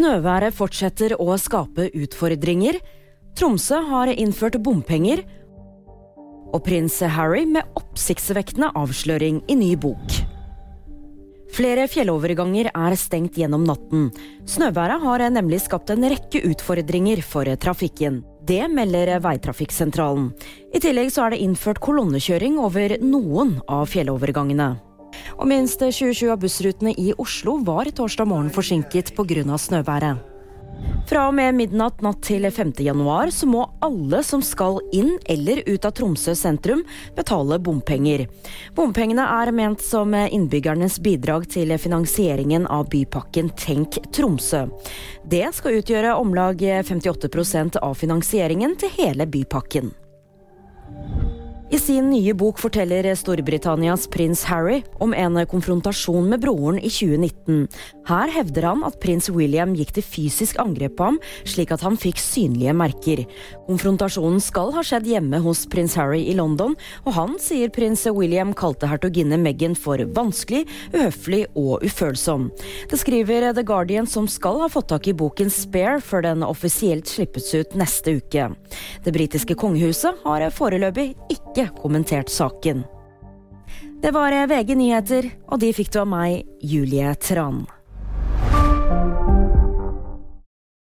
Snøværet fortsetter å skape utfordringer. Tromsø har innført bompenger. Og prins Harry med oppsiktsvekkende avsløring i ny bok. Flere fjelloverganger er stengt gjennom natten. Snøværet har nemlig skapt en rekke utfordringer for trafikken. Det melder Veitrafikksentralen. I tillegg så er det innført kolonnekjøring over noen av fjellovergangene. Og minst 27 av bussrutene i Oslo var torsdag morgen forsinket pga. snøværet. Fra og med midnatt natt til 5. januar så må alle som skal inn eller ut av Tromsø sentrum, betale bompenger. Bompengene er ment som innbyggernes bidrag til finansieringen av bypakken Tenk Tromsø. Det skal utgjøre om lag 58% av finansieringen til hele bypakken. I sin nye bok forteller Storbritannias prins Harry om en konfrontasjon med broren i 2019. Her hevder han at prins William gikk til fysisk angrep på ham, slik at han fikk synlige merker. Konfrontasjonen skal ha skjedd hjemme hos prins Harry i London, og han sier prins William kalte hertuginne Meghan for vanskelig, uhøflig og ufølsom. Det skriver The Guardian, som skal ha fått tak i boken Spare før den offisielt slippes ut neste uke. Det britiske kongehuset har foreløpig ikke kommentert saken. Det var VG nyheter, og de fikk du av meg, Julie Tran.